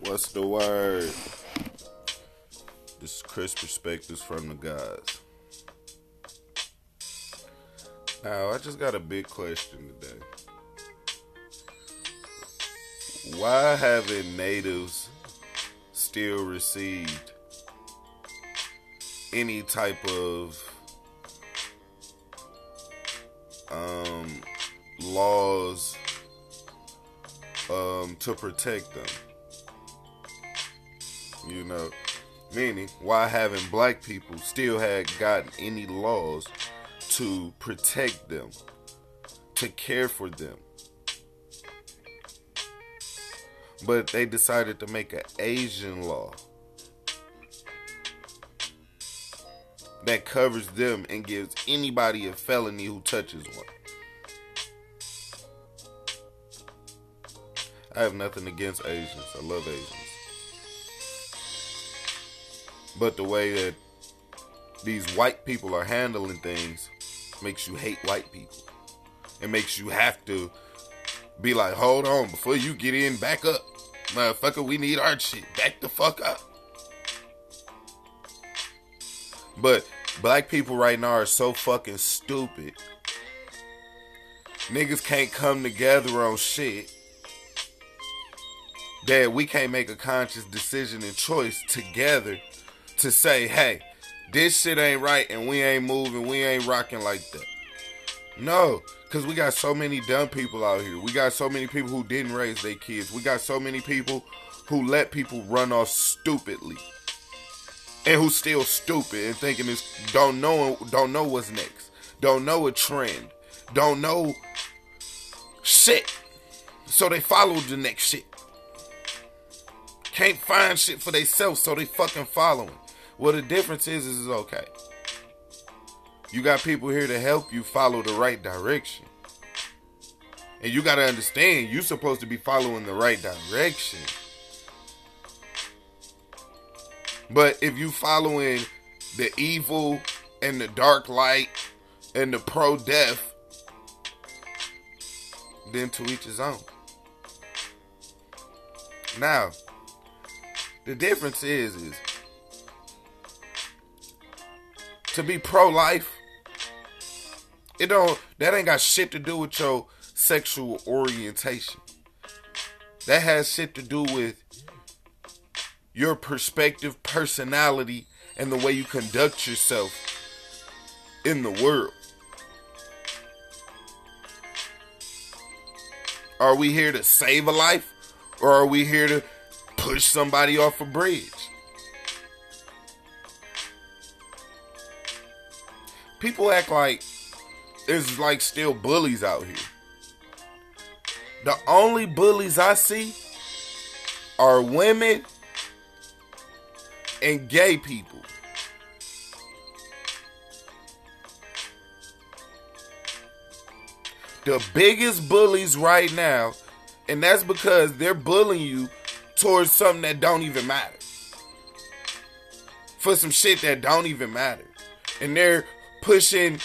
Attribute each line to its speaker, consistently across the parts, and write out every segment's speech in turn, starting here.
Speaker 1: What's the word? This is Chris Perspectives from the guys. Now, I just got a big question today. Why haven't natives still received any type of um, laws um, to protect them? You know, meaning why haven't black people still had gotten any laws to protect them, to care for them? But they decided to make an Asian law that covers them and gives anybody a felony who touches one. I have nothing against Asians. I love Asians. But the way that these white people are handling things makes you hate white people. It makes you have to be like, hold on, before you get in, back up. Motherfucker, we need our shit. Back the fuck up. But black people right now are so fucking stupid. Niggas can't come together on shit. That we can't make a conscious decision and choice together to say, hey, this shit ain't right and we ain't moving, we ain't rocking like that. No, because we got so many dumb people out here. We got so many people who didn't raise their kids. We got so many people who let people run off stupidly. And who still stupid and thinking this don't know don't know what's next. Don't know a trend. Don't know shit. So they follow the next shit. Can't find shit for themselves, so they fucking following. Well, the difference is, is it's okay. You got people here to help you follow the right direction. And you got to understand, you're supposed to be following the right direction. But if you following the evil and the dark light and the pro death, then to each his own. Now, the difference is is to be pro life, it don't that ain't got shit to do with your sexual orientation. That has shit to do with your perspective, personality, and the way you conduct yourself in the world. Are we here to save a life or are we here to push somebody off a bridge? People act like there's like still bullies out here. The only bullies I see are women and gay people. The biggest bullies right now, and that's because they're bullying you towards something that don't even matter. For some shit that don't even matter. And they're pushing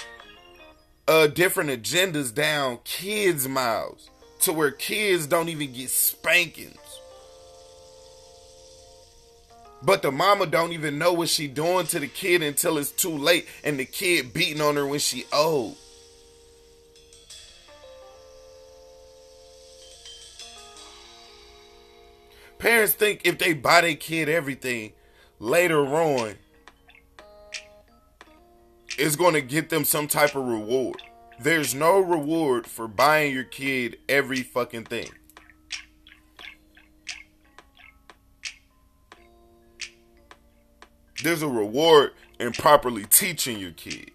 Speaker 1: uh different agendas down kids' mouths to where kids don't even get spankings. But the mama don't even know what she doing to the kid until it's too late and the kid beating on her when she old. Parents think if they buy their kid everything later on, it's going to get them some type of reward. There's no reward for buying your kid every fucking thing. There's a reward in properly teaching your kid.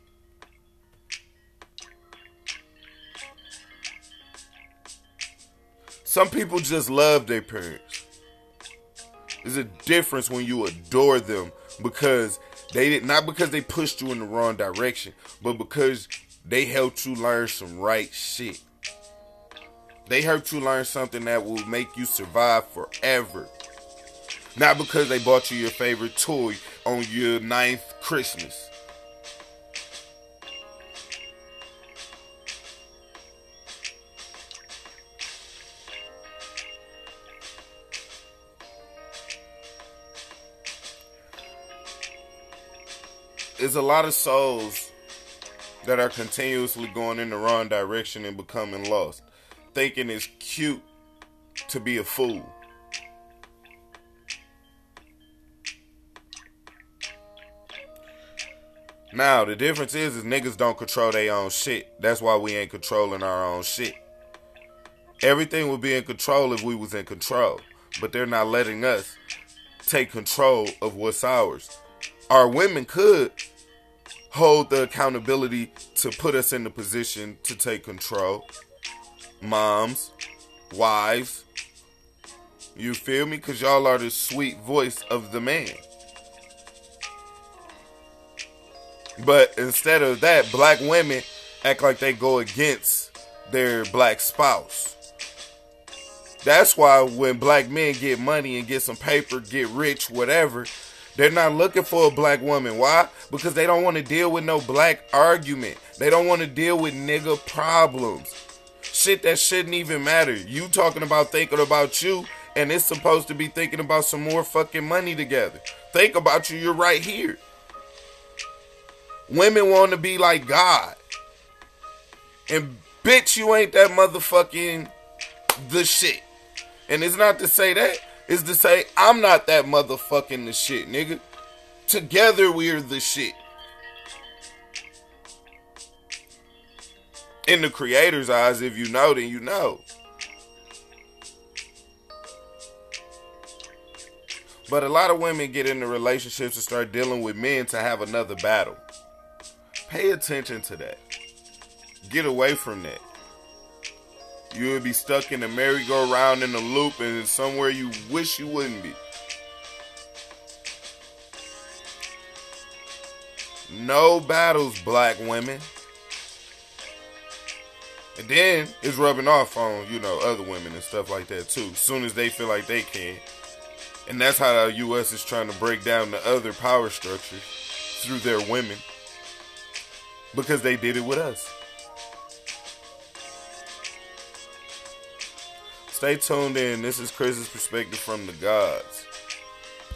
Speaker 1: Some people just love their parents. There's a difference when you adore them because they did not because they pushed you in the wrong direction, but because they helped you learn some right shit. They helped you learn something that will make you survive forever. Not because they bought you your favorite toy on your ninth Christmas. It's a lot of souls that are continuously going in the wrong direction and becoming lost, thinking it's cute to be a fool. Now the difference is, is niggas don't control their own shit. That's why we ain't controlling our own shit. Everything would be in control if we was in control, but they're not letting us take control of what's ours. Our women could hold the accountability to put us in the position to take control. Moms, wives, you feel me? Because y'all are the sweet voice of the man. But instead of that, black women act like they go against their black spouse. That's why when black men get money and get some paper, get rich, whatever, they're not looking for a black woman. Why? Because they don't want to deal with no black argument. They don't want to deal with nigga problems. Shit that shouldn't even matter. You talking about thinking about you, and it's supposed to be thinking about some more fucking money together. Think about you, you're right here. Women want to be like God. And bitch, you ain't that motherfucking the shit. And it's not to say that, it's to say I'm not that motherfucking the shit, nigga. Together we're the shit. In the creator's eyes, if you know, then you know. But a lot of women get into relationships and start dealing with men to have another battle. Pay attention to that. Get away from that. You would be stuck in a merry-go-round in a loop and somewhere you wish you wouldn't be. No battles, black women. And then it's rubbing off on, you know, other women and stuff like that too. As soon as they feel like they can. And that's how the US is trying to break down the other power structures through their women because they did it with us. Stay tuned in. This is Chris's perspective from the gods.